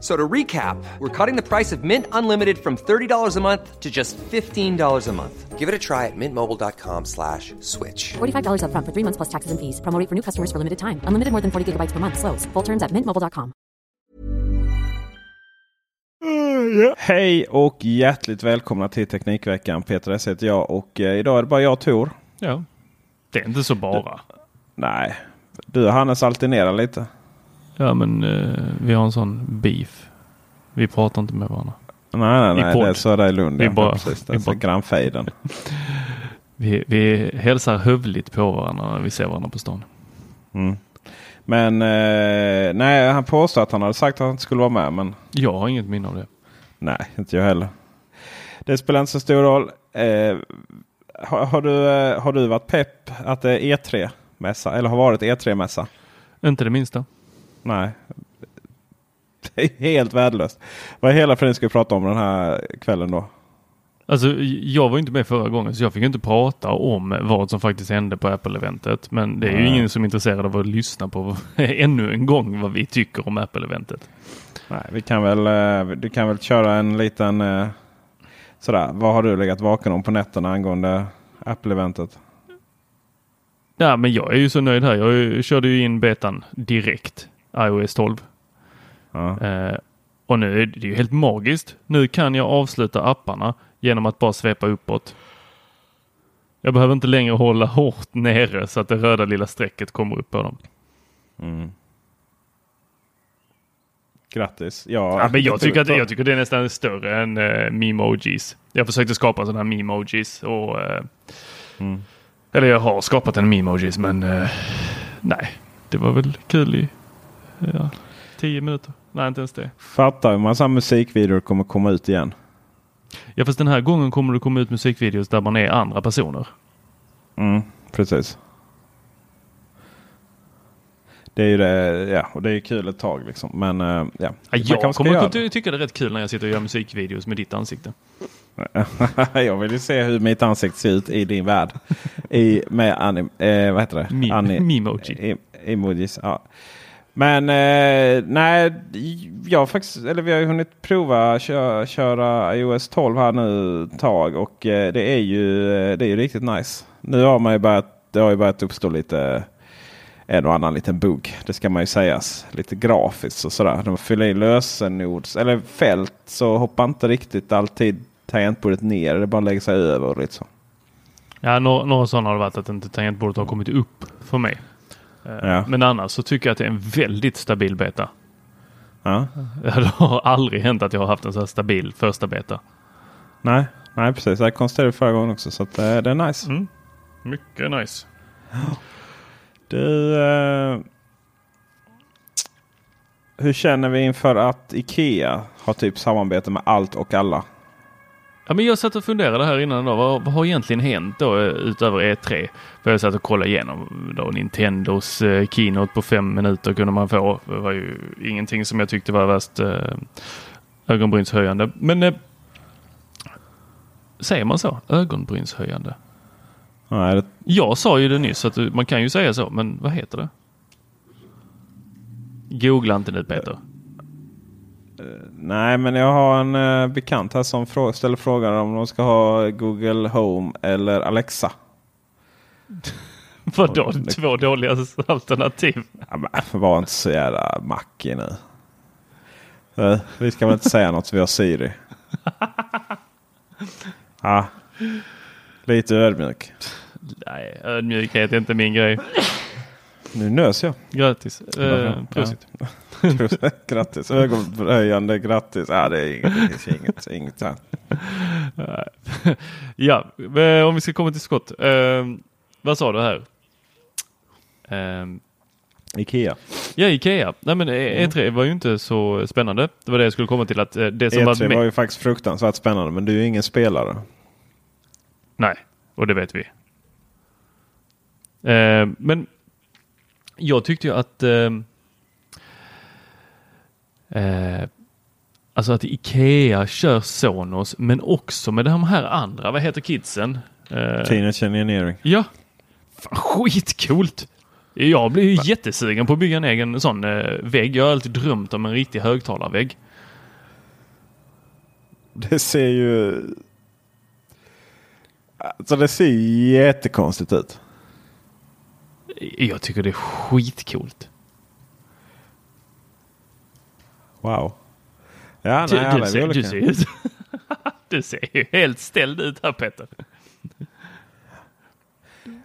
F- So to recap, we're cutting the price of Mint Unlimited from $30 a month to just $15 a month. Give it a try at mintmobile.com slash switch. $45 upfront for three months plus taxes and fees. Promo rate for new customers for limited time. Unlimited more than 40 gigabytes per month. Slows. Full terms at mintmobile.com. Hej och hjärtligt välkomna till Teknikveckan. Peter S heter jag och eh, idag är det bara jag och Tor. Ja, det är inte så bara. Nej, du och Hannes alternerar lite. Ja, men eh, vi har en sån beef. Vi pratar inte med varandra. Nej, nej, I nej. podd. Det där i Lund. Vi ja, bara- precis. Det vi bara- grannfejden. Vi, vi hälsar hövligt på varandra när vi ser varandra på stan. Men eh, nej, han påstår att han hade sagt att han inte skulle vara med. Men Jag har inget minne av det. nej, inte jag heller. Det spelar inte så stor roll. Eh, har, har, du, eh, har du varit pepp att det är E3-mässa? Eller har varit E3-mässa? Inte det minsta. Nej. Det är helt värdelöst. Vad i hela friden ska vi prata om den här kvällen då? Alltså, jag var inte med förra gången så jag fick inte prata om vad som faktiskt hände på Apple-eventet. Men det är ju Nej. ingen som är intresserad av att lyssna på ännu en gång vad vi tycker om Apple-eventet. Nej, vi kan väl, eh, du kan väl köra en liten eh, sådär. Vad har du legat vaken om på nätterna angående Apple-eventet? Ja, men jag är ju så nöjd här. Jag ju- körde ju in betan direkt. iOS 12. Ja. Eh, och nu är det ju helt magiskt. Nu kan jag avsluta apparna genom att bara svepa uppåt. Jag behöver inte längre hålla hårt nere så att det röda lilla strecket kommer upp på dem. Grattis. Ja, Ja, men jag, tycker att, jag tycker det är nästan större än uh, memojis. Jag försökte skapa sådana här memojis och eh, eller jag har skapat en memojis men eh, nej, det var väl kul i ja, tio minuter. Nej, inte ens det. Fattar hur massa musikvideor kommer komma ut igen. Ja, fast den här gången kommer det komma ut musikvideos där man är andra personer. Mm, precis. Det är ju det, ja, och det är kul ett tag liksom. Men eh, ja. Ja, jag kommer ty- tycka det är rätt kul när jag sitter och gör musikvideos med ditt ansikte. jag vill ju se hur mitt ansikte ser ut i din värld. I, med anim, eh, vad heter det? Ani-. E- emojis. Ja. Men eh, nej, jag har faktiskt, eller vi har ju hunnit prova köra, köra iOS 12 här nu ett tag och eh, det är ju eh, det är ju riktigt nice. Nu har man ju börjat, det har ju börjat uppstå lite en och annan liten bugg. Det ska man ju sägas. Lite grafiskt och sådär. De fyller i lösenords eller fält så hoppar inte riktigt alltid tangentbordet ner. Det bara lägger sig över Liksom. Ja, några, några sådana har det varit att inte tangentbordet har kommit upp för mig. Eh, Ja. Men annars så tycker jag att det är en väldigt stabil beta. Ja. Det har aldrig hänt att jag har haft en så här stabil första beta. Nej, nej precis. Jag konstaterade förra gången också så att, eh, det är nice. Mm. Mycket nice. Du, eh, hur känner vi inför att Ikea har typ samarbete med allt och alla? Ja, men jag satt och funderade här innan då. Vad, vad har egentligen hänt då eh, utöver E3? För jag satt och kollade igenom då Nintendos eh, keynote på fem minuter kunde man få. Det var ju ingenting som jag tyckte var värst eh, ögonbrynshöjande. Men eh, säger man så? Ögonbrynshöjande? Nej, det, Jag sa ju det nyss att man kan ju säga så, men vad heter det? Googla inte nu Peter. Nej, men jag har en uh, bekant här som frå ställer frågan om de ska ha Google Home eller Alexa. Vadå? Två dåliga alternativ? Ja, men, var inte så jävla mackig nu. Uh, vi ska väl inte säga något, vi har Siri. Ja, lite ödmjuk. Nej, ödmjukhet är inte min grej. Nu nös jag. Grattis. Eh, prosit. grattis. Ögonbröjande grattis. Ja, det är inget. inget, inget här. ja, eh, om vi ska komma till skott. Eh, vad sa du här? Eh, Ikea. Ja, Ikea. Nej, men E3 mm. var ju inte så spännande. Det var det jag skulle komma till. att eh, det som E3 var, var ju faktiskt fruktansvärt spännande, men du är ju ingen spelare. Nej, och det vet vi. Eh, men jag tyckte ju att eh, eh, Alltså att Ikea kör Sonos men också med de här andra, vad heter kidsen? Eh, Teenage Engineering. Ja. Fan, skitcoolt! Jag blir ju jättesugen på att bygga en egen sån eh, vägg. Jag har alltid drömt om en riktig högtalarvägg. Det ser ju... Alltså det ser jättekonstigt ut. Jag tycker det är skitcoolt. Wow. Ja, nej, du, du, ser, du, ser, du ser ju helt ställd ut här Petter.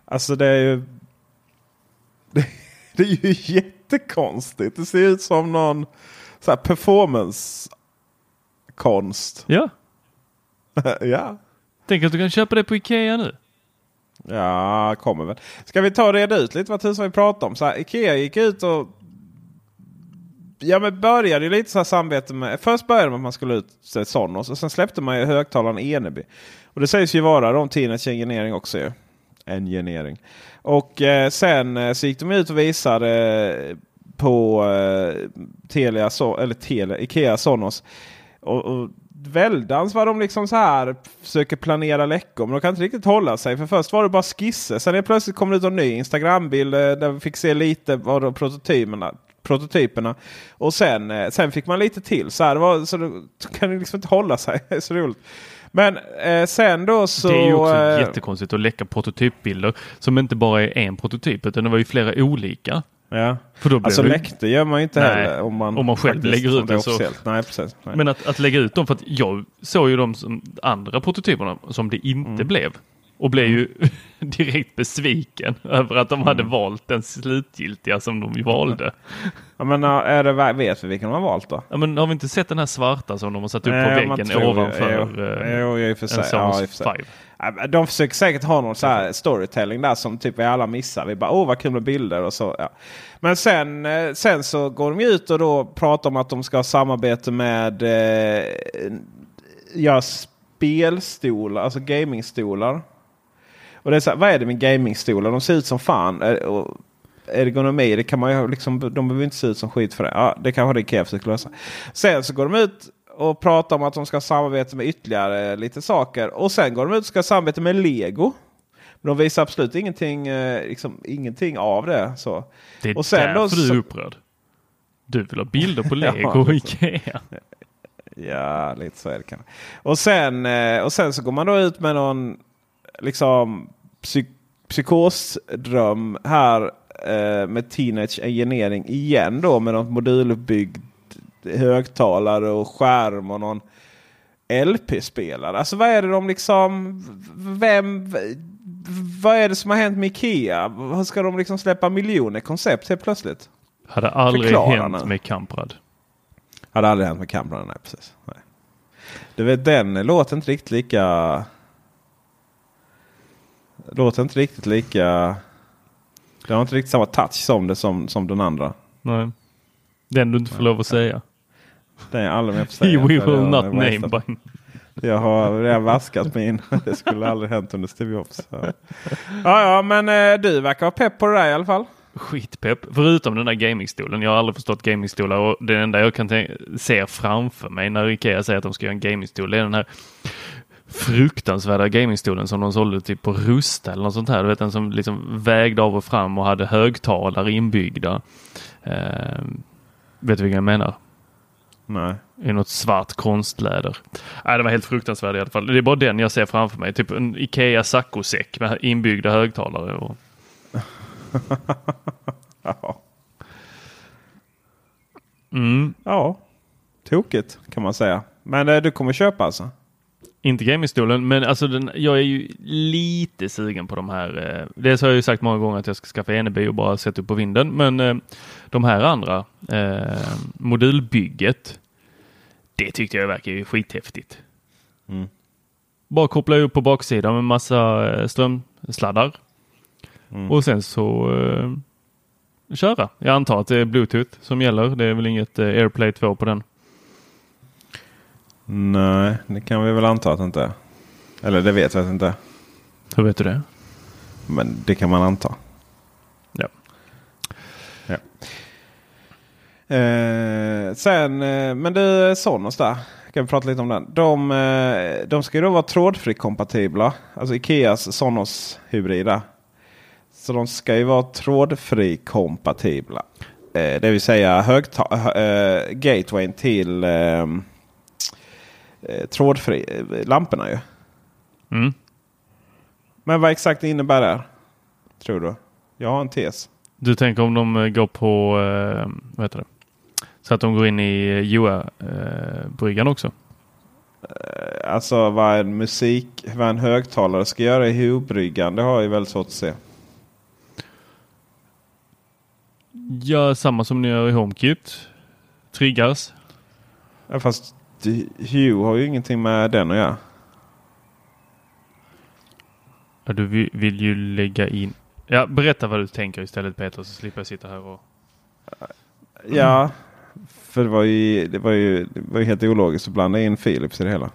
Alltså det är ju... Det, är ju jättekonstigt. Det ser ut som någon så performance-konst. Ja. ja. Tänk att du kan köpa det på Ikea nu. Ja, kommer väl. Ska vi ta och reda ut lite vad tusan vi pratar om? Så här, Ikea gick ut och Ja men började ju lite så här samarbete med. Först började man att man skulle ut Sonos och sen släppte man ju högtalaren Eneby. Och det sägs ju vara de Teenage Engineering också ju. Engineering. Och eh, sen eh, så gick de ut och visade eh, på eh, Telia, so eller Telia, Ikea Sonos. Och, och väldans vad de liksom så här försöker planera läckor. Men de kan inte riktigt hålla sig. För först var det bara skisser. Sen är plötsligt kom det ut en ny Instagram-bild eh, där vi fick se lite av prototyperna. prototyperna. Och sen, eh, sen fick man lite till. Så, här, var, så, så kan det liksom inte hålla sig. det är så roligt. Men eh, sen då så... Det är ju också eh, jättekonstigt att läcka prototypbilder som inte bara är en prototyp utan det var ju flera olika. Ja. För då alltså det... läckte gör man ju inte Nej, heller om man, om man själv lägger ut det så. Nej, precis. Nej. Men att, att lägga ut dem, för jag såg ju de som, andra prototyperna som det inte mm. blev. Och blev ju direkt besviken över att de hade mm. valt den slutgiltiga som de valde. Ja, men är det, vet vi vilken de har valt då? Ja, men har vi inte sett den här svarta som de har satt upp på väggen ovanför? Jo, jo, i och för sig. Ja, för sig. De försöker säkert ha någon så här storytelling där som typ vi alla missar. Vi bara åh vad kul med bilder och så. Ja. Men sen, eh, sen så går de ut och då pratar om att de ska ha samarbete med eh, ja, spelstolar, alltså gamingstolar. Och det är så här, vad är det med gamingstolar? De ser ut som fan. Och ergonomi, det kan man ju liksom, de behöver inte se ut som skit för det. Ja, det kanske det Ikea försöker lösa. Sen så går de ut och pratar om att de ska samarbeta med ytterligare lite saker. Och sen går de ut och ska samarbeta med Lego. Men de visar absolut ingenting, eh, liksom, ingenting av det. Så. Det är och sen därför då, du är upprörd. Du vill ha bilder på Lego och Ikea. Ja, lite så är det kanske. Och sen, eh, och sen så går man då ut med någon liksom psyk psykosdröm här eh, med Teenage Engineering igen då med något moduluppbyggd högtalare och skärm och någon LP-spelare. Alltså vad är det de liksom... Vem... Vad är det som har hänt med Ikea? Ska de liksom släppa miljoner koncept helt plötsligt? Hade aldrig Förklara hänt nu. med Kamprad. Hade aldrig hänt med Kamprad, nej precis. Nej. Du vet den låter inte riktigt lika... Låter inte riktigt lika... Det har inte riktigt samma touch som det som, som den andra. Nej. Den du inte får lov att säga. Det är aldrig mer säga. We will not name by... Jag har redan vaskat min. Det skulle aldrig hänt under Steve Jobs. Ja, ja, men eh, du verkar vara pepp på det där i alla fall. Skitpepp. Förutom den där gamingstolen. Jag har aldrig förstått gamingstolar och det enda jag kan se framför mig när Ikea säger att de ska göra en gamingstol är den här fruktansvärda gamingstolen som de sålde typ på Rusta eller något sånt här. Du vet den som liksom vägde av och fram och hade högtalare inbyggda. Uh, Vet du vilken jag menar? Nej. I något svart konstläder. Nej, det var helt fruktansvärt i alla fall. Det är bara den jag ser framför mig. Typ en Ikea saccosäck med inbyggda högtalare. Och... Ja. Mm. ja. Tokigt kan man säga. Men eh, du kommer köpa alltså? Inte gamingstolen, men alltså den, jag är ju lite sugen på de här. Eh, dels har jag ju sagt många gånger att jag ska skaffa Eneby och bara sätta upp på vinden, men eh, de här andra eh, modulbygget. Det tyckte jag verkar ju skithäftigt. Mm. Bara koppla upp på baksidan med massa eh, strömsladdar Mm. och sen så eh, köra. Jag antar att det är Bluetooth som gäller. Det är väl inget eh, AirPlay 2 på den. Nej, det kan vi väl anta att det inte är. Eller det vet vi att det inte är. Hur vet du det? Men det kan man anta. Ja. Ja. Eh, sen, eh, men du Sonos där. Kan vi prata lite om den. De, eh, de ska ju då vara trådfri kompatibla. Alltså Ikeas Sonos hybrida. Så de ska ju vara trådfri kompatibla. Eh, det vill säga högta- eh, gatewayn till eh, eh, trådfri eh, ju. Mm. Men vad exakt innebär det? Tror du? Jag har en tes. Du tänker om de eh, går på, eh, vad heter det? Så att de går in i Joa-bryggan också? Alltså vad en musik, vad en högtalare ska göra i huvudbryggan. Det har jag väldigt svårt att se. Ja, samma som ni gör i HomeKit. Triggas. Ja, fast Hue har ju ingenting med den att göra. Ja, du vi- vill ju lägga in... Ja, berätta vad du tänker istället Peter så slipper jag sitta här och... Ja, för det var, ju, det, var ju, det var ju helt ologiskt att blanda in Philips i det hela.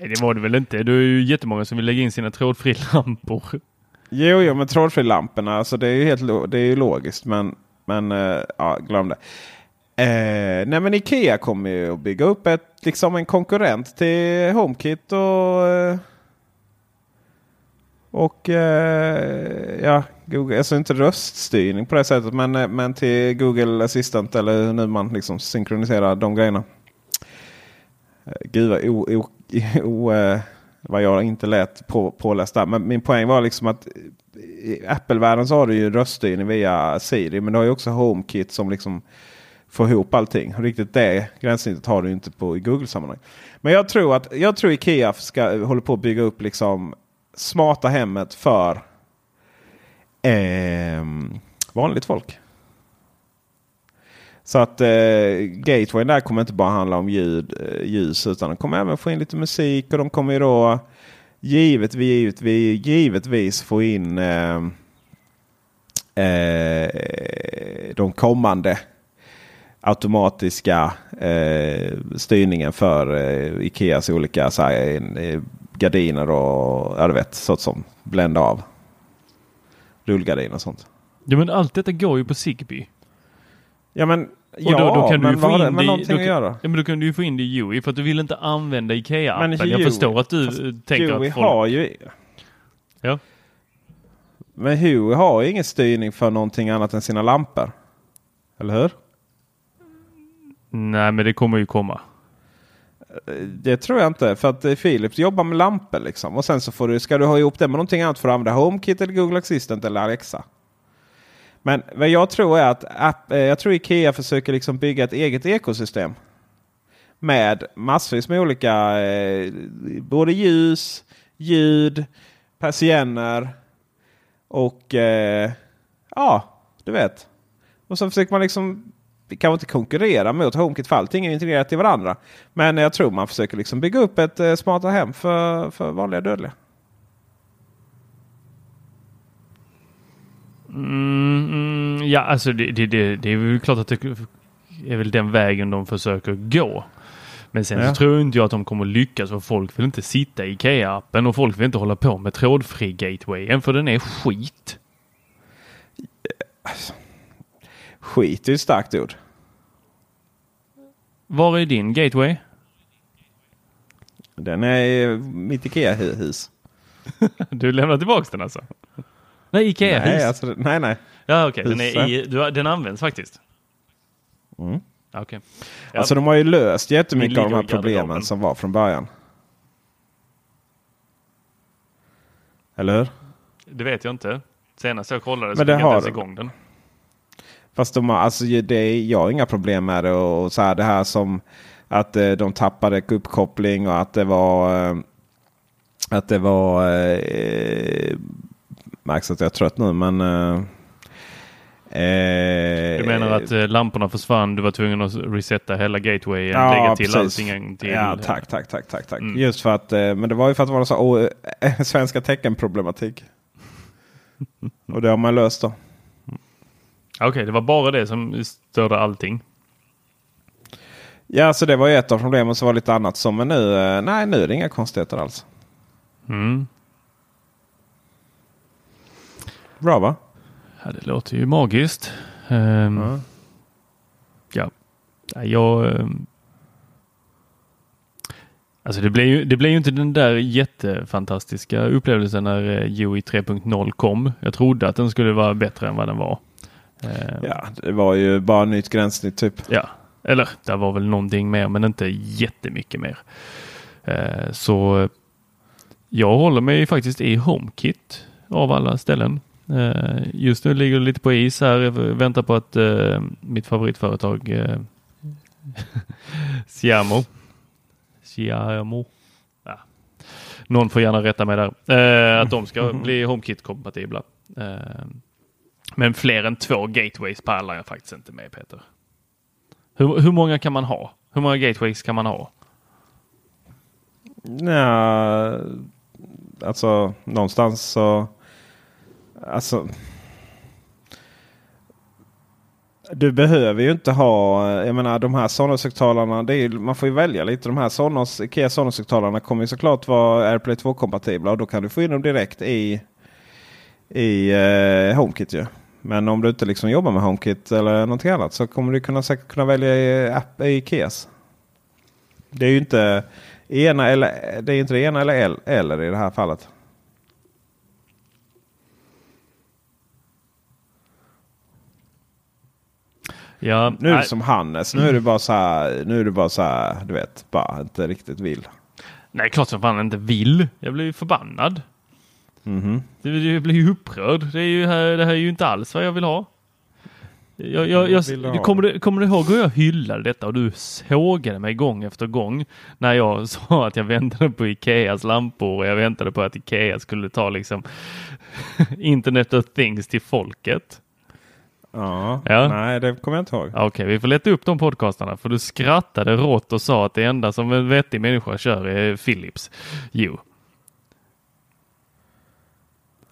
Nej, det var det väl inte. Det är ju jättemånga som vill lägga in sina trådfri lampor. Jo, jo, men trådfri-lamporna, alltså det är ju helt det är ju logiskt. Men, men eh, ja, glöm det. Eh, nej men Ikea kommer ju att bygga upp ett, liksom en konkurrent till HomeKit och eh, och eh, ja, Google, alltså inte röststyrning på det sättet men, eh, men till Google Assistant eller hur nu man liksom synkroniserar de grejerna. Eh, gud vad, o, o, o, vad jag inte lät på, påläst där. Men min poäng var liksom att i Apple-världen så har du ju röststyrning via Siri. Men du har ju också HomeKit som liksom Få ihop allting. Riktigt det gränssnittet har du inte på i Google-sammanhang. Men jag tror att jag tror Ikea ska håller på att bygga upp liksom smarta hemmet för eh, vanligt folk. Så att eh, Gatewayn där kommer inte bara handla om ljud, eh, ljus utan de kommer även få in lite musik och de kommer ju då givetvis, givetvis, givetvis få in eh, eh, de kommande automatiska eh, styrningen för eh, Ikeas olika så här, eh, gardiner och ja, du vet, sånt som blända av. Rullgardiner och sånt. Ja, men allt detta går ju på Zigbee. Ja men, Och ja, då, då kan du men ju få det in det, någonting då, att kan- göra? Ja, men då kan du ju få in det i UI för att du vill inte använda Ikea-appen. Men Jag förstår att du fast eh, tänker Huey att folk... har ju... Ja. Men Huey har ju ingen styrning för någonting annat än sina lampor. Eller hur? Nej, men det kommer ju komma. Det tror jag inte. För att Philips jobbar med lampor liksom. Och sen så får du, ska du ha ihop det med någonting annat för att använda HomeKit eller Google Assistant eller Alexa. Men vad jag tror är att app, eh, jag tror Ikea försöker liksom bygga ett eget ekosystem. Med massvis med olika eh, både ljus, ljud, persienner och eh, ja, du vet. Och så försöker man liksom kanske inte konkurrera mot HomeKit för allting är integrerat i varandra. Men jag tror man försöker liksom bygga upp ett eh, smarta hem för, för vanliga dödliga. Mm, mm, ja, alltså det, det, det, det är väl klart att det är väl den vägen de försöker gå. Men sen Ja. så tror inte jag att de kommer lyckas för folk vill inte sitta i Ikea-appen och folk vill inte hålla på med trådfri gatewayen för den är skit. Skit är ett starkt ord. Var är din gateway? Den är i mitt Ikea-hus. Du lämnar tillbaks den alltså? Nej, Ikea-hus. Nej, alltså, nej, nej. Ja, okej. Den, är huset. i, du, har- den används faktiskt. Mm. Okej. Alltså de har ju löst jättemycket av de här problemen som var från början. Eller hur? Det vet jag inte. Senast jag kollade så Men fick jag inte ens igång den. Fast de har, alltså, det är, jag har inga problem med det. Och så här, det här som att eh, de tappade uppkoppling och att det var... Eh, att det var... Eh, märks att jag är trött nu men... Eh, eh, Du menar att eh, lamporna försvann, du var tvungen att resetta hela gatewayen, Ja, lägga till precis. allting till. Ja, tack, tack, tack, tack, tack. Mm. Just för att, men det var ju för att det var så oh, svenska teckenproblematik. och det har man löst då. Okej, det var bara det som störde allting. Ja, så det var ju ett av problemen. Så var det lite annat som. Men nu, eh, nej, nu är det inga konstigheter alls. Mm. Bra va? Ja, det låter ju magiskt. Ehm, Ja. Ja, Ja, jag... ehm, Alltså det blev, ju, det blev ju inte den där jättefantastiska upplevelsen när eh, UI 3.0 kom. Jag trodde att den skulle vara bättre än vad den var. Ehm, Ja, det var ju bara nytt gränssnitt typ. Ja, eller det var väl någonting mer men inte jättemycket mer. Eh, så jag håller mig faktiskt i HomeKit av alla ställen. Eh, just nu ligger det lite på is här. Jag väntar på att eh, mitt favoritföretag eh, Siamo. Siamo. Ja. Någon får gärna rätta mig där. Eh, att de ska bli HomeKit-kompatibla. Men fler än två gateways pallar jag faktiskt inte med Peter. Hur, hur många kan man ha? Hur många gateways kan man ha? Ja, alltså någonstans så... Alltså... Du behöver ju inte ha, jag menar de här Sonos-högtalarna, ju- man får ju välja lite. De här Sonos, Ikea Sonos-högtalarna kommer ju såklart vara AirPlay 2-kompatibla och då kan du få in dem direkt i, i eh, HomeKit ju. Men om du inte liksom jobbar med HomeKit eller någonting annat så kommer du kunna, säkert kunna välja i, app, i Ikeas. Det är ju inte ena eller, det är inte det ena eller el- eller i det här fallet. Ja, Nu är det som Hannes. Nu är det bara så här. Nu är det bara så här. Du vet, bara inte riktigt vill. nej, klart som fan inte vill. Jag blir förbannad. Mhm. Det- Jag blir ju upprörd. Det, är ju här, det här är ju inte alls vad jag vill ha. Jag, jag, jag, du ha? kommer, du, kommer du ihåg hur jag hyllade detta och du sågade mig gång efter gång när jag sa att jag väntade på Ikeas lampor och jag väntade på att Ikea skulle ta liksom Internet of things till folket. Ja. Ja. Nej, det kommer jag inte ihåg. Okej, vi får leta upp de podcastarna för du skrattade rått och sa att det enda som en vettig människa kör är Philips. Jo.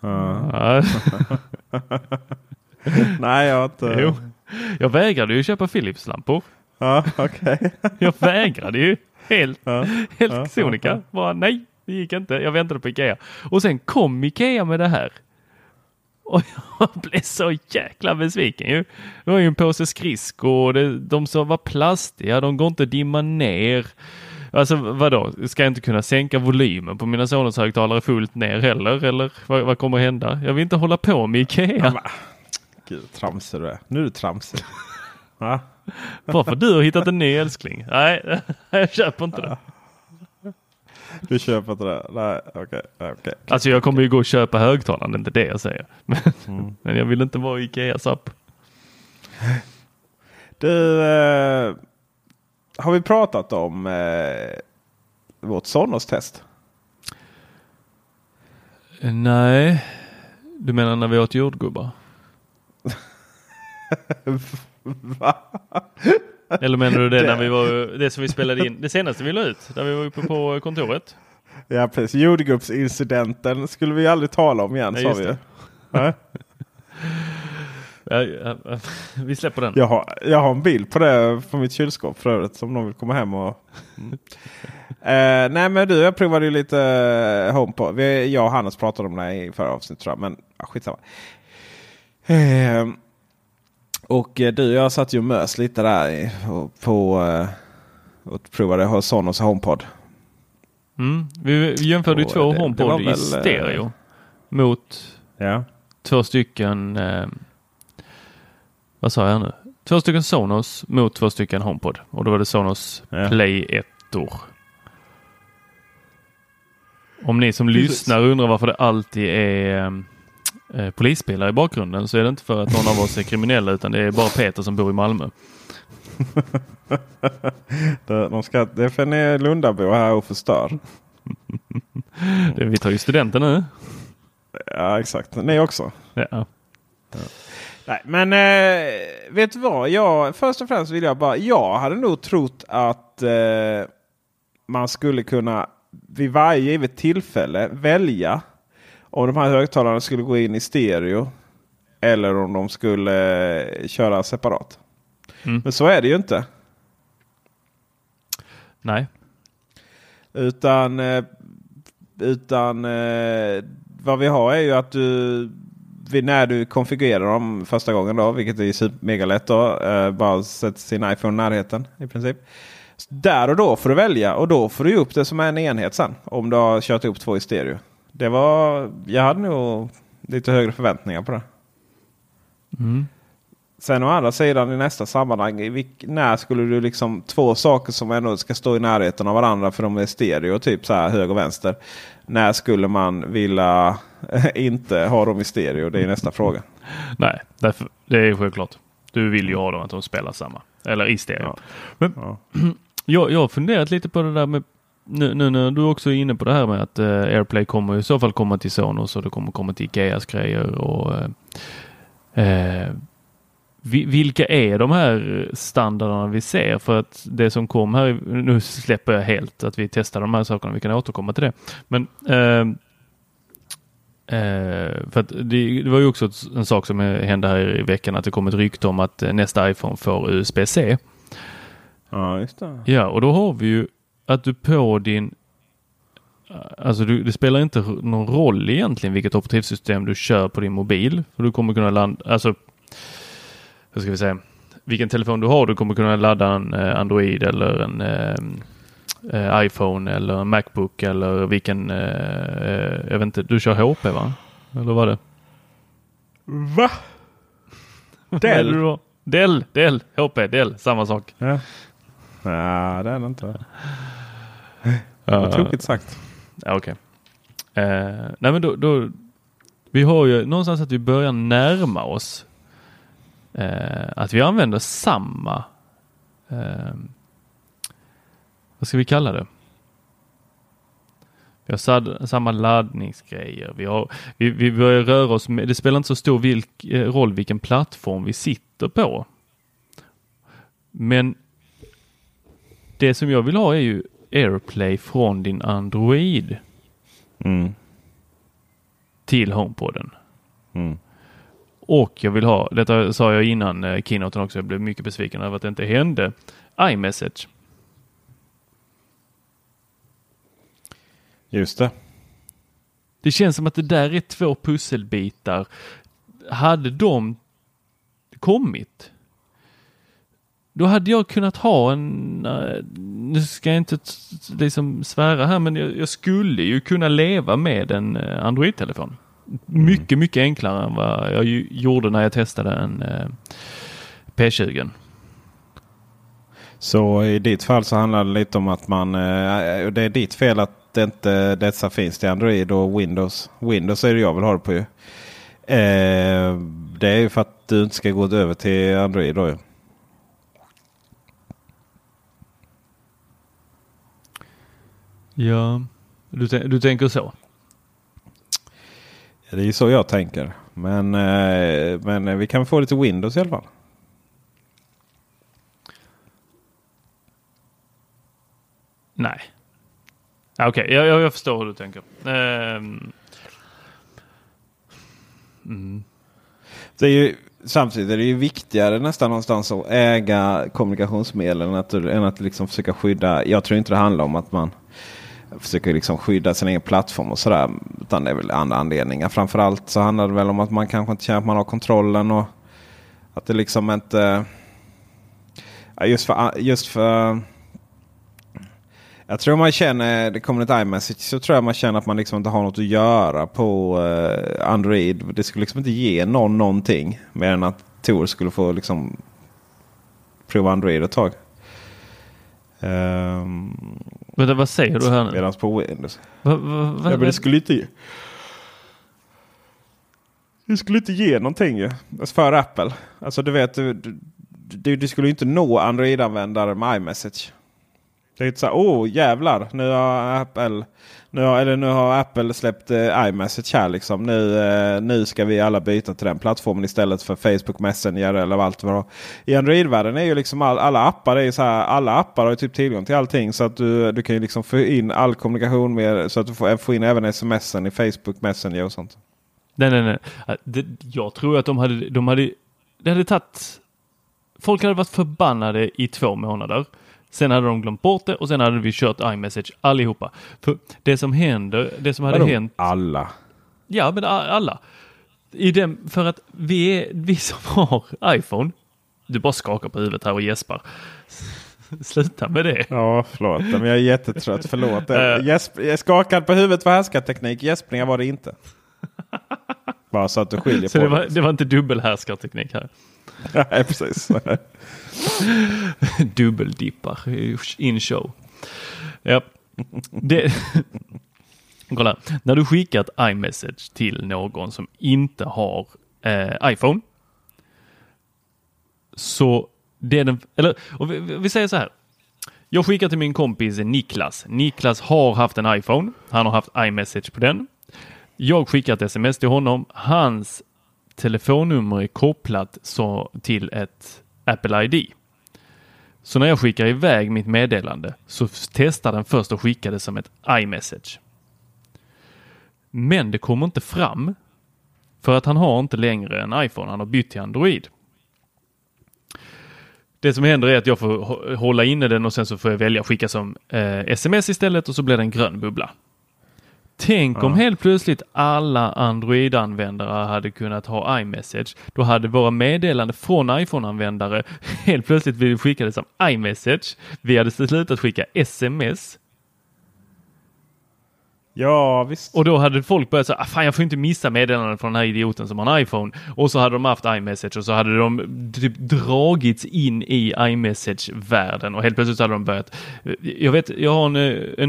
Ja. Nej, jag har inte. Jo. Jag vägrade ju köpa Philips lampor. Ja, okej. Jag vägrade ju helt, Ja. helt Ja, sonika. ja. Bara nej, det gick inte. Jag väntade på Ikea. Och sen kom Ikea med det här. Och jag blev så jäkla besviken ju. Det var ju en påse skridskor. Det- De som var plastiga, de går inte att dimma ner. Alltså vadå, ska jag inte kunna sänka volymen på mina Sonos-högtalare fullt ner heller? Eller vad, vad kommer hända? Jag vill inte hålla på med Ikea. Gud, tramsig du är. Nu är du tramsig. Ja. Bara för att du har hittat en ny älskling. Nej, jag köper inte det. Du köper inte det? Nej, okej. okej. Alltså jag kommer ju gå och köpa högtalaren, det är inte det jag säger. Men, Mm. men jag vill inte vara i Ikeas app. Du, eh, har vi pratat om eh, vårt Sonos-test? Nej, du menar när vi åt jordgubbar? Va? Eller menar du det, när vi var, det som vi spelade in, det senaste vi la ut, när vi var uppe på kontoret? Ja, precis. Jordgubbsincidenten skulle vi aldrig tala om igen, Nej, sa vi det. Vi släpper den. Jag har, jag har en bild på det på mitt kylskåp för övrigt som någon vill komma hem och... eh, nej men du, jag provade ju lite eh, HomePod. Vi, jag och Hannes pratade om det i förra avsnittet tror jag. Men ah, skitsamma. Eh, och du och jag satt ju och mös lite där i, och, på... Eh, och provade Sonos HomePod. Mm, vi jämförde ju två det- det HomePod i väl, eh, stereo mot Ja. två stycken, eh, vad sa jag nu? två stycken Sonos mot två stycken HomePod. Och då var det Sonos Ja. Play 1 Om ni som lyssnar undrar varför det alltid är eh, polisbilar i bakgrunden så är det inte för att någon av oss är kriminella utan det är bara Peter som bor i Malmö. De ska, det är för ni är Lundabo här och förstör. Det- Vi tar ju studenten nu. Ja exakt, ni också. Ja. Nej, men eh, vet du vad? Jag, först och främst vill jag bara. Jag hade nog trott att eh, man skulle kunna vid varje givet tillfälle välja om de här högtalarna skulle gå in i stereo. Eller om de skulle eh, köra separat. Mm. Men så är det ju inte. Nej. Utan, eh, utan eh, vad vi har är ju att du när du konfigurerar dem första gången då, vilket är super- mega lätt då, eh, bara sätta sin iPhone i närheten i princip. Där och då får du välja och då får du upp det som en enhet sen. Om du har kört ihop två i stereo. Det var, jag hade nog lite högre förväntningar på det. Mm. Sen å andra sidan i nästa sammanhang, vilk, när skulle du liksom två saker som ändå ska stå i närheten av varandra för de är stereo, typ så här höger och vänster. När skulle man vilja inte ha dem i stereo? Det är nästa fråga. Nej, därför, det är självklart. Du vill ju ha dem att de spelar samma. Eller i stereo. Ja. Men Ja. jag, jag har funderat lite på det där med nu, nu när du också är inne på det här med att eh, AirPlay kommer i så fall komma till Sonos och det kommer komma till Ikeas grejer och eh, eh, vi- vilka är de här standarderna vi ser? För att det som kom här, nu släpper jag helt att vi testar de här sakerna, vi kan återkomma till det. Men eh, Eh, för det, det var ju också en sak som hände här i veckan att det kom ett rykte om att eh, nästa iPhone får USB-C. ja, just det. Ja, och då har vi ju att du på din Alltså du, det spelar inte någon roll egentligen vilket operativsystem du kör på din mobil. För du kommer kunna ladda, alltså hur ska vi säga, vilken telefon du har, du kommer kunna ladda en eh, Android eller en eh, eh, iPhone eller Macbook eller vilken, eh, eh, jag vet inte, du kör HP va? Eller vad det? Va? Det har? Dell, Dell, HP, Dell, samma sak. Ja. Nej, det är det inte. Ja. Vad tokigt sagt. Ja, Okej. Eh, nej men då, då, vi har ju någonstans att vi börjar närma oss eh, att vi använder samma, eh, vad ska vi kalla det? Vi har sad, samma laddningsgrejer. Vi, har, vi, vi börjar röra oss med, det spelar inte så stor vilk, eh, roll vilken plattform vi sitter på. Men det som jag vill ha är ju AirPlay från din Android Mm. till HomePoden. Mm. Och jag vill ha, detta sa jag innan eh, keynoten också, jag blev mycket besviken över att det inte hände, iMessage. Just det. Det känns som att det där är två pusselbitar. Hade de kommit, då hade jag kunnat ha en, eh, nu ska jag inte liksom svära här, men jag, jag skulle ju kunna leva med en eh, Android-telefon. Mycket, mycket enklare än vad jag gjorde när jag testade en eh, P20. Så i ditt fall så handlar det lite om att man... Det är ditt fel att det inte dessa finns till Android och Windows. Windows är det jag vill ha det på ju. Eh, det är ju för att du inte ska gå över till Android då ju. Ja, du, du tänker så? Det är ju så jag tänker. Men, eh, men eh, vi kan få lite Windows i alla fall. Nej. Okej, jag, jag, jag förstår hur du tänker. Um. Mm. Det är ju, samtidigt är det ju viktigare nästan någonstans att äga kommunikationsmedlen. än att, än att liksom försöka skydda. Jag tror inte det handlar om att man försöker liksom skydda sin egen plattform och sådär. Utan det är väl andra anledningar. Framförallt så handlar det väl om att man kanske inte känner att man har kontrollen och att det liksom inte... Just för, just för jag tror man känner, det kommer ett iMessage, så tror jag man känner att man liksom inte har något att göra på eh, Android. Det skulle liksom inte ge någon någonting. Mer än att Tor skulle få liksom prova Android ett tag. Um, Men vad säger du här nu? Medan på Windows. Va, va, va, Ja, men det skulle inte ge. Det skulle inte ge någonting ju. Alltså för Apple. Alltså du vet, du, du, du skulle inte nå Android-användare med iMessage. Det är inte så här, åh jävlar, nu har Apple, nu har, eller nu har Apple släppt eh, iMessage här liksom. Nu, eh, nu ska vi alla byta till den plattformen istället för Facebook Messenger eller allt vad I Android-världen är ju liksom all, alla appar, är ju så här, alla appar har typ tillgång till allting. Så att du, du kan ju liksom få in all kommunikation med, så att du får, får in även smsen i Facebook Messenger och sånt. Nej, nej, nej. Det, jag tror att de hade, de hade, det hade tagit, folk hade varit förbannade i två månader. Sen hade de glömt bort det och sen hade vi kört iMessage allihopa. För det som händer, det som hade Vadå? hänt. Alla? Ja, men alla. I den, för att vi, är, vi som har iPhone, du bara skakar på huvudet här och gäspar. Sluta med det. Ja, förlåt. Men jag är jättetrött. Förlåt. Eh. Gäsp, skakad på huvudet var härskarteknik. Gäspningar var det inte. Bara så att du skiljer på det var, det var inte dubbelhärskarteknik här. Nej, precis. Dubbeldippar in show. Ja. Det, kolla, när du skickar ett iMessage till någon som inte har eh, iPhone. Så det är den, eller och vi, vi säger så här. Jag skickar till min kompis Niklas. Niklas har haft en iPhone. Han har haft iMessage på den. Jag skickar ett sms till honom. Hans telefonnummer är kopplat så till ett Apple ID. Så när jag skickar iväg mitt meddelande så testar den först att skicka det som ett iMessage. Men det kommer inte fram för att han har inte längre en iPhone. Han har bytt till Android. Det som händer är att jag får hålla inne den och sen så får jag välja skicka som eh, sms istället och så blir det en grön bubbla. Tänk om helt plötsligt alla Android-användare hade kunnat ha iMessage. Då hade våra meddelanden från iPhone-användare helt plötsligt blivit skickade som iMessage. Vi hade slutat skicka sms. Ja, visst. Och då hade folk börjat säga, ah, fan jag får inte missa meddelanden från den här idioten som har en iPhone. Och så hade de haft iMessage och så hade de typ dragits in i iMessage-världen och helt plötsligt hade de börjat. Jag vet, jag har en,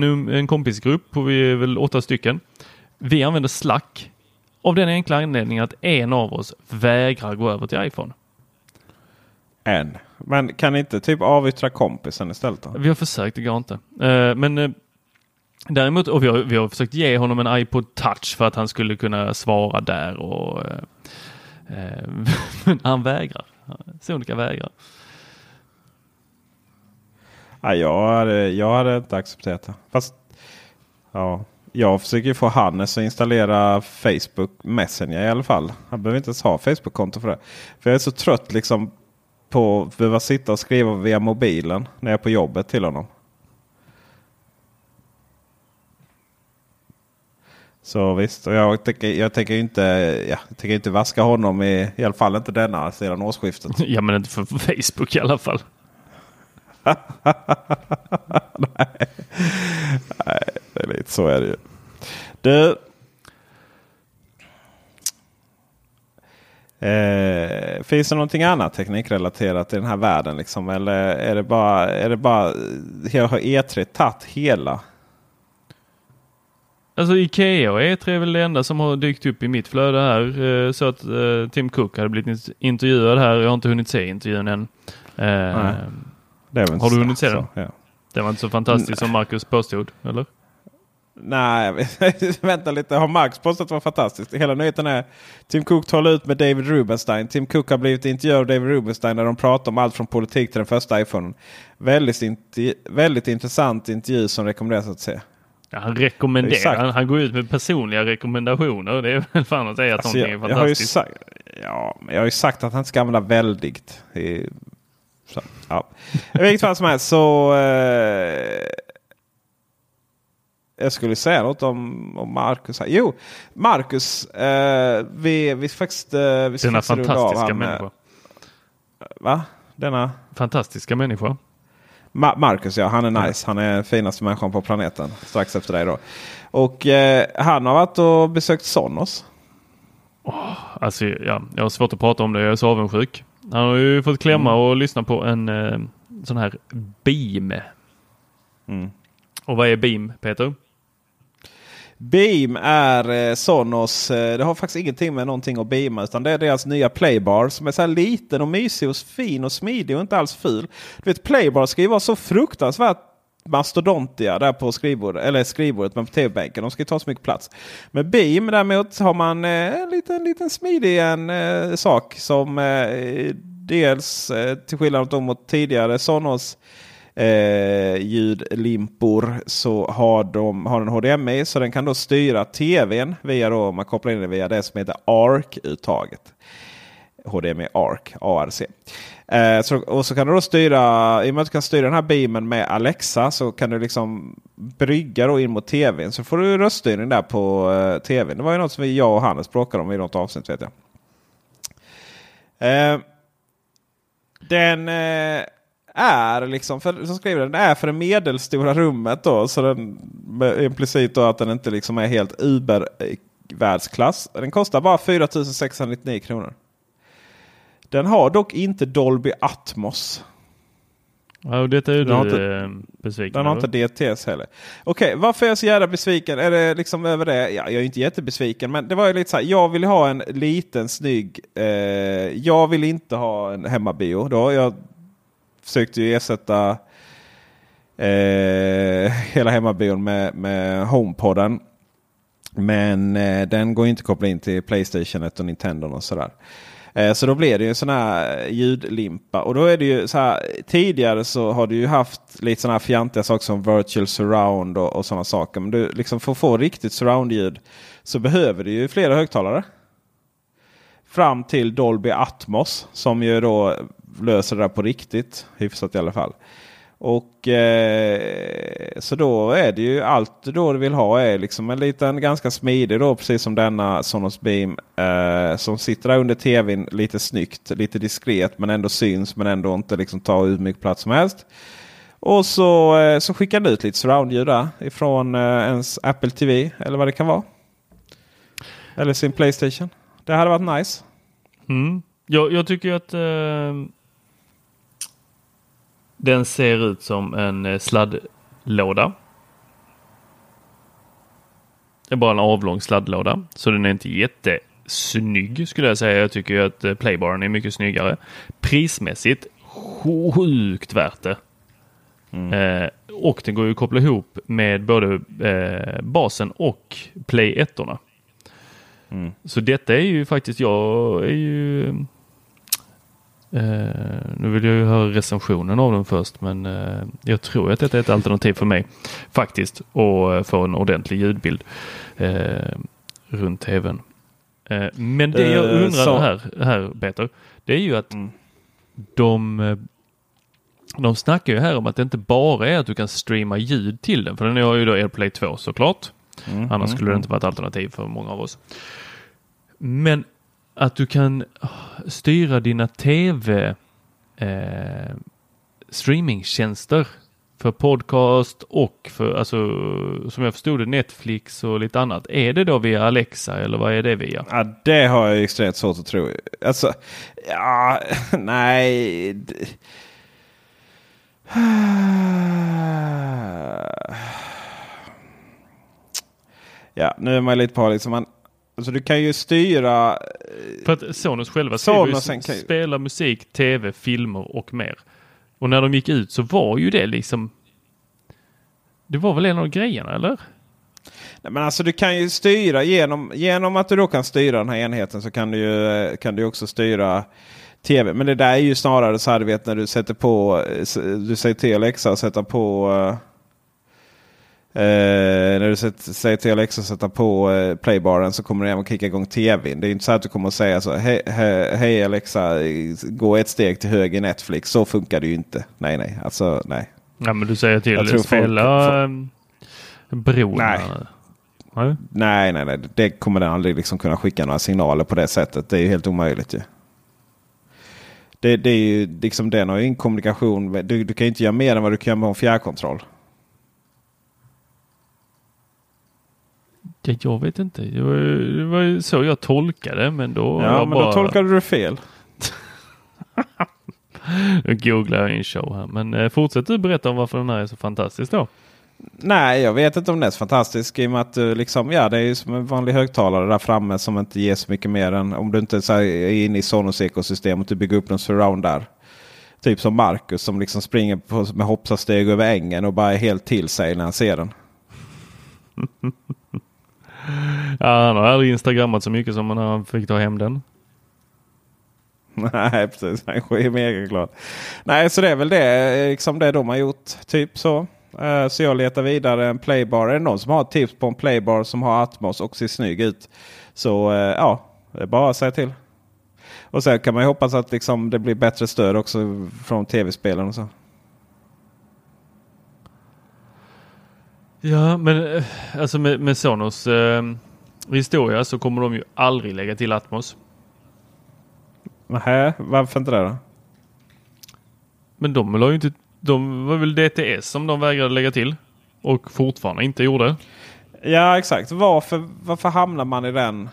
en, en kompisgrupp på vi är väl åtta stycken. Vi använder Slack av den enkla anledningen att en av oss vägrar gå över till iPhone. En. Men kan inte typ avyttra kompisen istället då? Vi har försökt, det går inte. Uh, men uh, Däremot, och vi har, vi har försökt ge honom en iPod touch för att han skulle kunna svara där och eh, men eh, han vägrar. Sonika vägrar. Ja, jag, hade, jag hade inte accepterat det. Fast ja, jag försöker få Hannes att installera Facebook Messenger i alla fall. Han behöver inte ens ha Facebook-konto för det. För jag är så trött liksom på att behöva sitta och skriva via mobilen när jag är på jobbet till honom. Så visst, och jag tänker, jag tänker inte, ja, jag tänker inte vaska honom i, i alla fall inte denna sedan årsskiftet. Ja, men inte för Facebook i alla fall. Nej. Nej, det är lite så är det ju. Du. Eh, finns det någonting annat teknikrelaterat i den här världen? Liksom? Eller är det bara, är det bara har E3 tagit hela? Alltså Ikea och E3 är väl det enda som har dykt upp i mitt flöde här. Så att uh, Tim Cook hade blivit intervjuad här. Jag har inte hunnit se intervjun än. Uh, har du hunnit se den? Ja. Det var inte så fantastiskt som Marcus påstod, eller? Nej, vänta lite. Har Marcus påstått att det var fantastiskt? Hela nyheten är Tim Cook talar ut med David Rubenstein. Tim Cook har blivit intervjuad av David Rubenstein när de pratar om allt från politik till den första iPhone. Väldigt, väldigt intressant intervju som rekommenderas att se. Ja, han rekommenderar. Han, han, går ut med personliga rekommendationer. Det är väl fan att säga att alltså, någonting är fantastiskt. Jag har, ju sagt, ja, jag har ju sagt att han ska använda väldigt. I, så, ja. I vilket fall som helst så. Eh, jag skulle säga något om, om Marcus. Här. Jo, Marcus. Eh, vi, vi faktiskt... Eh, vi Denna fantastiska människa. Va? Denna? Fantastiska människa. Ma Marcus ja, han är nice. Han är den finaste människan på planeten. Strax efter dig då. Och eh, han har varit och besökt Sonos. Oh, alltså, ja, jag har svårt att prata om det. Jag är så avundsjuk. Han har ju fått klämma och lyssna på en eh, sån här Beam. Mm. Och vad är Beam, Peter? Beam är eh, Sonos. Eh, det har faktiskt ingenting med någonting att beama. Utan det är deras nya Playbar som är så här liten och mysig och fin och smidig och inte alls ful. Du vet Playbar ska ju vara så fruktansvärt mastodontiga där på skrivbordet, eller skrivbordet men på tv-bänken. De ska ju ta så mycket plats. Med Beam däremot har man eh, en liten, liten smidig en, eh, sak som eh, dels eh, till skillnad mot tidigare Sonos eh, ljudlimpor så har, de, har den HDMI så den kan då styra tvn via då, man kopplar in den via det som heter ARC-uttaget. HDMI ARC, ARC. Eh, så, och så kan du då styra, i och med att du kan styra den här beamen med Alexa så kan du liksom brygga då in mot tvn. Så får du röststyrning där på eh, tvn. Det var ju något som vi, jag och Hannes bråkade om i något avsnitt vet jag. Eh, den eh, är liksom, för, som skriver den, är för det medelstora rummet då. Så den implicit då att den inte liksom är helt uber världsklass. Den kostar bara 4699 kronor. Den har dock inte Dolby Atmos. Ja, detta är ju den du inte, eh, besviken Den har inte DTS heller. Okej, okay, varför är jag så jävla besviken? Är det liksom över det? Ja, jag är inte jättebesviken. Men det var ju lite så här. Jag vill ha en liten snygg. Eh, jag vill inte ha en hemmabio. Då. Jag försökte ju ersätta eh, hela hemmabion med, med HomePodden. Men eh, den går inte att koppla in till Playstation och Nintendo och sådär. Eh, så då blir det ju en sån här ljudlimpa. Och då är det ju så här. Tidigare så har du ju haft lite sådana här fjantiga saker som virtual surround och, och sådana saker. Men du, liksom för att få riktigt surround-ljud så behöver du ju flera högtalare. Fram till Dolby Atmos som ju då löser det där på riktigt. Hyfsat i alla fall. Och eh, Så då är det ju allt då du vill ha är liksom en liten ganska smidig då precis som denna Sonos Beam. Eh, som sitter där under tvn lite snyggt, lite diskret men ändå syns men ändå inte liksom tar hur mycket plats som helst. Och så, eh, så skickar den ut lite surroundljud där ifrån eh, ens Apple TV eller vad det kan vara. Eller sin Playstation. Det hade varit nice. Mm. Jag, jag tycker att eh, den ser ut som en eh, sladdlåda. Det är bara en avlång sladdlåda, så den är inte jättesnygg skulle jag säga. Jag tycker att eh, Playbaren är mycket snyggare. Prismässigt sjukt värt det. Mm. Eh, och den går ju att koppla ihop med både eh, basen och Play 1 mm. Så detta är ju faktiskt, jag är ju nu vill jag ju höra recensionen av den först men uh, jag tror att detta är ett alternativ för mig faktiskt och uh, få en ordentlig ljudbild runt tvn. men det jag undrar så... här, här Peter, det är ju att mm. de de snackar ju här om att det inte bara är att du kan streama ljud till den, för den har ju då AirPlay 2 såklart. Mm, Annars mm, skulle det mm. inte vara ett alternativ för många av oss. Men att du kan ah, styra dina tv eh, streamingtjänster för podcast och för, alltså, som jag förstod det, Netflix och lite annat. Är det då via Alexa eller vad är det via? Ja, det har jag extremt svårt att tro. Alltså, ja, nej. Ja, nu är man lite på liksom man, Alltså du kan ju styra... Eh, För att Sonos själva Sonos ju spela musik, tv, filmer och mer. Och när de gick ut så var ju det liksom... Det var väl en av grejerna eller? Nej, men alltså du kan ju styra genom, genom att du då kan styra den här enheten så kan du ju eh, kan du också styra tv. Men det där är ju snarare så här du vet när du sätter på, eh, du säger till Alexa att sätta på Eh, när du säger till Alexa att sätta på eh, playbaren så kommer den även kicka igång tvn. Det är inte så att du kommer att säga så. Hej, he, hej Alexa, gå ett steg till höger Netflix. Så funkar det ju inte. Nej, nej, alltså nej. Ja, men du säger till att spela folk, eh, bron. Nej. nej. Nej, nej, nej. Det kommer den aldrig liksom kunna skicka några signaler på det sättet. Det är ju helt omöjligt ju. Det, det är ju liksom den har ju en kommunikation. Du, du kan inte göra mer än vad du kan med en fjärrkontroll. Ja, jag vet inte. Det var, det var så jag tolkade men då... Ja, men bara... då tolkade du fel. Nu googlar jag in show här. Men eh, fortsätt du berätta om varför den här är så fantastisk då. Nej, jag vet inte om det är så fantastisk i och med att du liksom, ja, det är ju som en vanlig högtalare där framme som inte ger så mycket mer än om du inte så här, är inne i Sonos ekosystem och du bygger upp en surround där. Typ som Marcus som liksom springer på, med hoppsasteg över ängen och bara är helt till sig när han ser den. Ja, han har aldrig instagrammat så mycket som när han fick ta hem den. Nej, precis. Han är mega glad. Nej, så det är väl det, eh, liksom det de har gjort. Typ så. Eh, så jag letar vidare en playbar. Är det någon som har ett tips på en playbar som har Atmos och ser snygg ut? Så eh, ja, det är bara att säga till. Och sen kan man ju hoppas att liksom det blir bättre stöd också från tv-spelen och så. Ja, men eh, alltså med, med Sonos eh, historia så kommer de ju aldrig lägga till Atmos. Nähä, varför inte det då? Men de la ju inte, de var väl DTS som de vägrade lägga till och fortfarande inte gjorde. Ja exakt. Varför, varför hamnar man i den?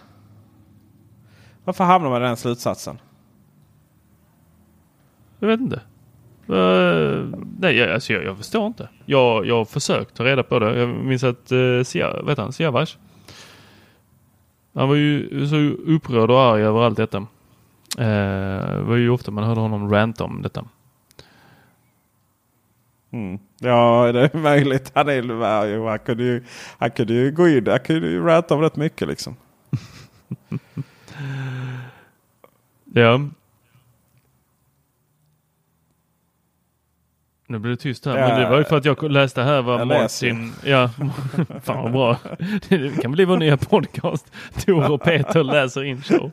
Varför hamnar man i den slutsatsen? Jag vet inte. Uh, nej, jag, alltså jag, jag förstår inte. Jag, jag har försökt ta reda på det. Jag minns att uh, Sia, vet han, Siavash. Han var ju så upprörd och arg över allt detta. Uh, det var ju ofta man hörde honom ranta om detta. Mm. Ja, det är möjligt. Han, är, han, kunde ju, han kunde ju gå in. Han kunde ju ranta om rätt mycket liksom. Ja. Nu blir det tyst här, Ja, men det var ju för att jag läste här vad. Martin... Ja, fan vad bra. Det kan bli vår nya podcast. Tor och Peter läser in show.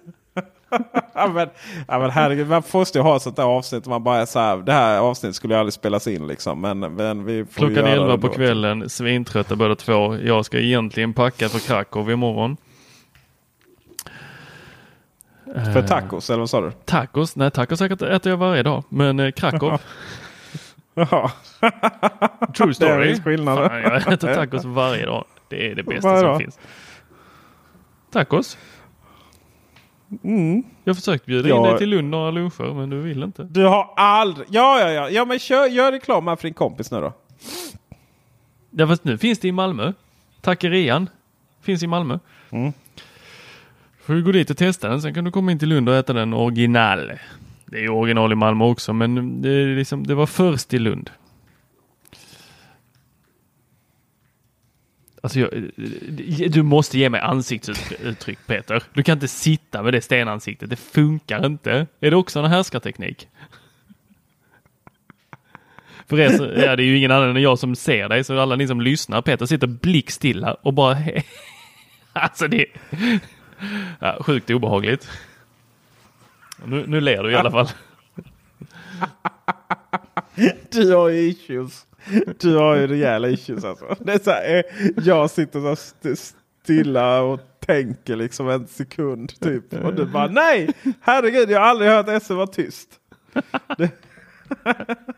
ja, men, ja, men herregud, man måste ju ha sånt där avsnitt. Man bara är så här, det här avsnittet skulle ju aldrig spelas in liksom. Men, men vi får Klockan göra 11 det på kvällen, svintrötta båda två. Jag ska egentligen packa för Krakow imorgon. För tacos, eller vad sa du? Tacos? Nej, tacos äter jag varje dag. Men eh, Krakow, Ja. true Det är story. viss skillnad. Fan, jag äter tacos varje dag. Det är det bästa Varje som dag? finns. Tacos? Jag har försökt bjuda in Ja. dig till Lund några luncher, men du vill inte. Du har aldrig... Ja, ja, ja. ja men kör, gör reklam här för din kompis nu då. Ja, fast nu finns det i Malmö. Tackerian finns i Malmö. Mm. Får du gå dit och testa den, sen kan du komma in till Lund och äta den original. Det är ju original i Malmö också, men det, är liksom, det var först i Lund. Alltså jag, eh, du måste ge mig ansiktsuttryck Peter. Du kan inte sitta med det stenansiktet. Det funkar inte. Är det också en härskarteknik? För er så, ja, det är ju ingen annan än jag som ser dig, så alla ni som lyssnar. Peter sitter blickstilla och bara... alltså det... Ja, sjukt obehagligt. Nu, nu ler du i alla fall. Du har ju issues. Du har ju rejäla issues alltså. Det är så här, eh, jag sitter så st- stilla och tänker liksom en sekund typ. Och du bara nej! Herregud, jag har aldrig hört Esse vara tyst.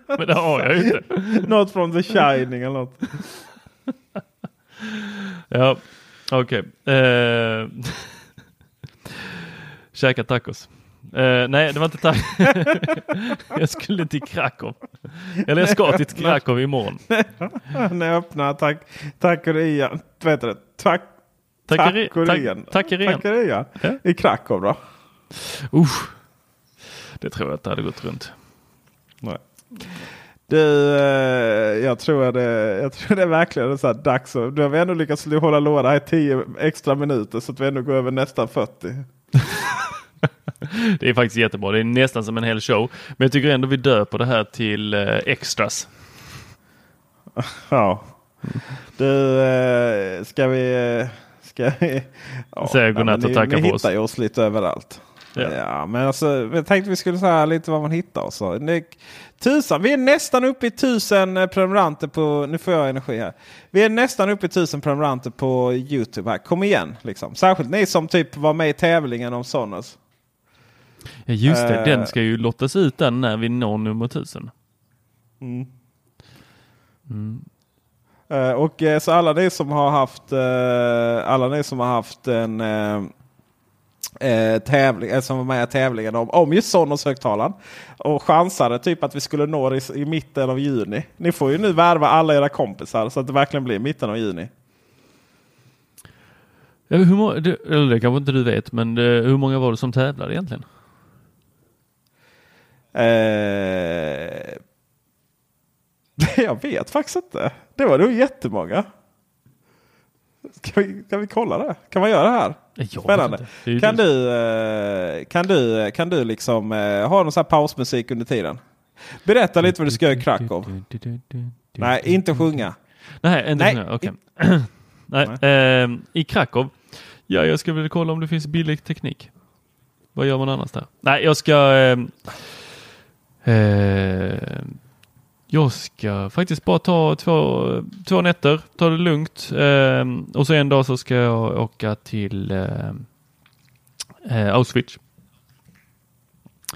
Men det har jag ju inte. Något från The Shining eller något. Ja, okej. Eh, Käka tacos. Eh, nej, det var inte tacos. jag skulle till Krakow. Eller jag ska till Krakow imorgon. När jag öppnar tack, tackerian. Heter det? Tack, Tackeri- tackerian. tack- tackerian. Tackerian. Ja. I Krakow då? Usch. Det tror jag inte hade gått runt. Nej. Du, eh, jag, tror det, jag tror det är verkligen så här dags. Nu har vi ändå lyckats hålla låda i 10 extra minuter så att vi ändå går över nästan 40. Det är faktiskt jättebra. Det är nästan som en hel show. Men jag tycker ändå vi döper det här till eh, extras. Ja. Du, eh, ska vi... eh, Ska vi ja, Säga godnatt och ni- tacka Ni för oss. hittar ju oss lite överallt. Ja. Ja. men alltså, jag tänkte vi skulle säga lite vad man hittar. Och så. Det, tusan, vi är nästan uppe i tusen eh, prenumeranter på... Nu får jag energi här. Vi är nästan uppe i tusen prenumeranter på Youtube här. Kom igen liksom. Särskilt ni som typ var med i tävlingen om Sonos. Ja, just det. Eh. Den ska ju lottas ut den när vi når nummer tusen. Eh, och eh, så alla ni som har haft, eh, alla ni som har haft en, eh, eh, tävling, eh, som var med i tävlingen om, om just Sonos högtalaren. Och chansade typ att vi skulle nå i, i mitten av juni. Ni får ju nu värva alla era kompisar så att det verkligen blir mitten av juni. Ja, hur må- det, eller det kanske inte du vet, men det, hur många var det som tävlade egentligen? Eh, jag vet faktiskt inte. Det var nog jättemånga. Ska vi, kan vi kolla det? Kan man göra det här? Jag Spännande. Kan du- eh, kan du, kan du liksom eh, ha någon sån här pausmusik under tiden? Berätta lite vad du ska göra i Krakow. Nej, inte sjunga. Nej, inte Nej. Nej. Okej. Nej. ehm, I Krakow. Ja, jag ska väl kolla om det finns billig teknik. Vad gör man annars där? Nej, jag ska... ehm, jag ska faktiskt bara ta två, två nätter, ta det lugnt. ehm, och så en dag så ska jag åka till eh, Auschwitz.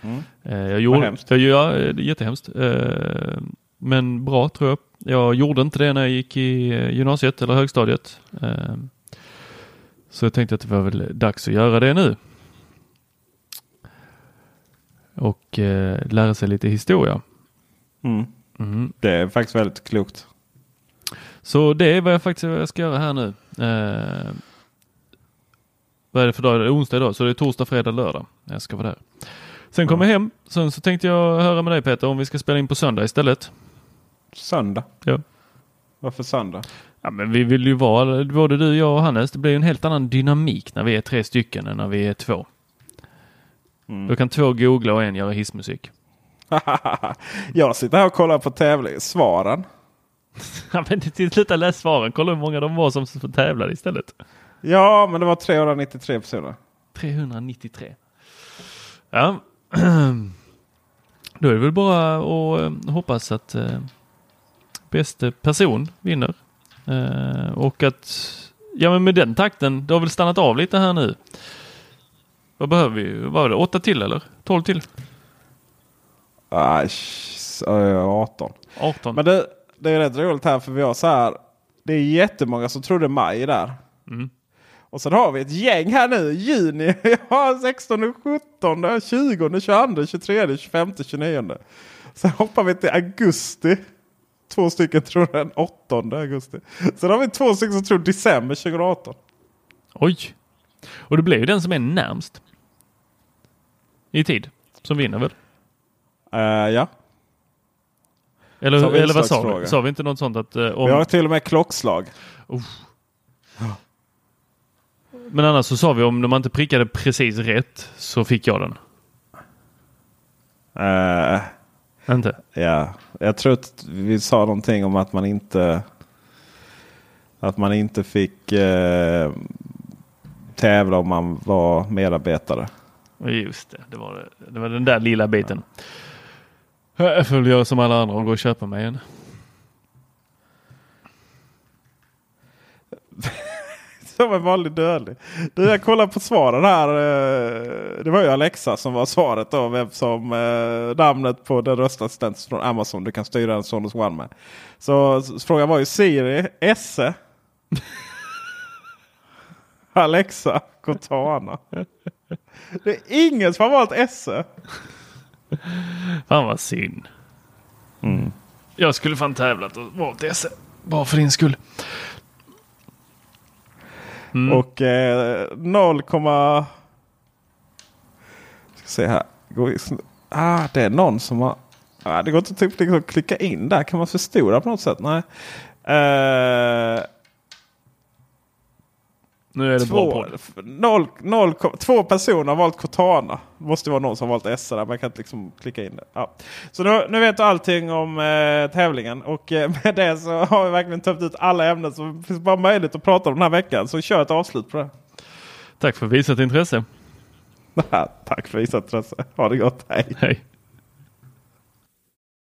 Mm. Eh, jag gjorde, jag, ja, det är jättehemskt. Eh, men bra tror jag. Jag gjorde inte det när jag gick i eh, gymnasiet eller högstadiet. Eh, så jag tänkte att det var väl dags att göra det nu. Och eh, lära sig lite historia. Mm. Mm. Det är faktiskt väldigt klokt. Så det är vad jag faktiskt vad jag ska göra här nu. Eh, vad är det för dag? Det är onsdag idag, så det är torsdag, fredag, lördag. Jag ska vara där. Sen kommer jag hem. Sen så tänkte jag höra med dig Peter om vi ska spela in på söndag istället. Söndag. Ja. Varför söndag? Ja, men vi vill ju vara, både du, jag och Hannes, det blir en helt annan dynamik när vi är tre stycken än när vi är två. Mm. Då kan två googla och en göra hissmusik. jag sitter här och kollar på tävling. Svaren. Ja, men det- sluta läs svaren, kolla hur många de var som tävlade istället. Ja, men det var 393 personer. 393. Ja, då är det väl bara att eh, hoppas att eh, bästa person vinner. Eh, och att, ja men med den takten, det har väl stannat av lite här nu. Vad behöver vi? Vad var det? Åtta till eller? 12 till? Sh- eh, 18. 18? Men det, det är rätt roligt här för vi har så här. Det är jättemånga som trodde maj där. Mm. Och sen har vi ett gäng här nu. Juni. Ja, 16, 17, 20, 22, 23, 25, 29. Sen hoppar vi till augusti. Två stycken tror den 8 augusti. Sen har vi två stycken som tror december 2018. Oj! Och det blir ju den som är närmst. I tid. Som vinner väl? Eh, ja, Eller, eller vad sa vi? utslagsfråga. Sa vi inte något sånt att eh, om... vi har till och med klockslag. Men annars så sa vi om man inte prickade precis rätt så fick jag den. Eh, Inte? Ja, jag tror att vi sa någonting om att man inte att man inte fick eh, tävla om man var medarbetare. Just det, det var, det, det var den där lilla biten. Jag får väl göra som alla andra och gå och köpa mig en. Som en vanlig dödlig. Du, jag kollar på svaren här. eh, Det var ju Alexa som var svaret då. Vem som eh, namnet på den röstassistent från Amazon du kan styra en Sonos One med. Så frågan var ju Siri, Esse, Alexa, Cortana. Det är ingen som har valt Esse. Fan vad synd. Jag skulle fan tävlat och valt esse. Bara för din skull. Mm. Och eh, 0, ska se här. Ah, det är någon som har... Ah, det går inte typ liksom att klicka in där. Kan man förstora på något sätt? Nej. Eh, nu är det två, noll, noll, två personer har valt Cortana. Det måste vara någon som valt S där. Man kan inte liksom klicka in det. Ja. Så nu, nu vet du allting om eh, tävlingen. Och eh, med det så har vi verkligen tömt ut alla ämnen. Det finns bara möjlighet att prata om den här veckan. Så kör ett avslut på det. Tack för visat intresse. Tack för visat intresse. Ha det gott. Hej. Hej.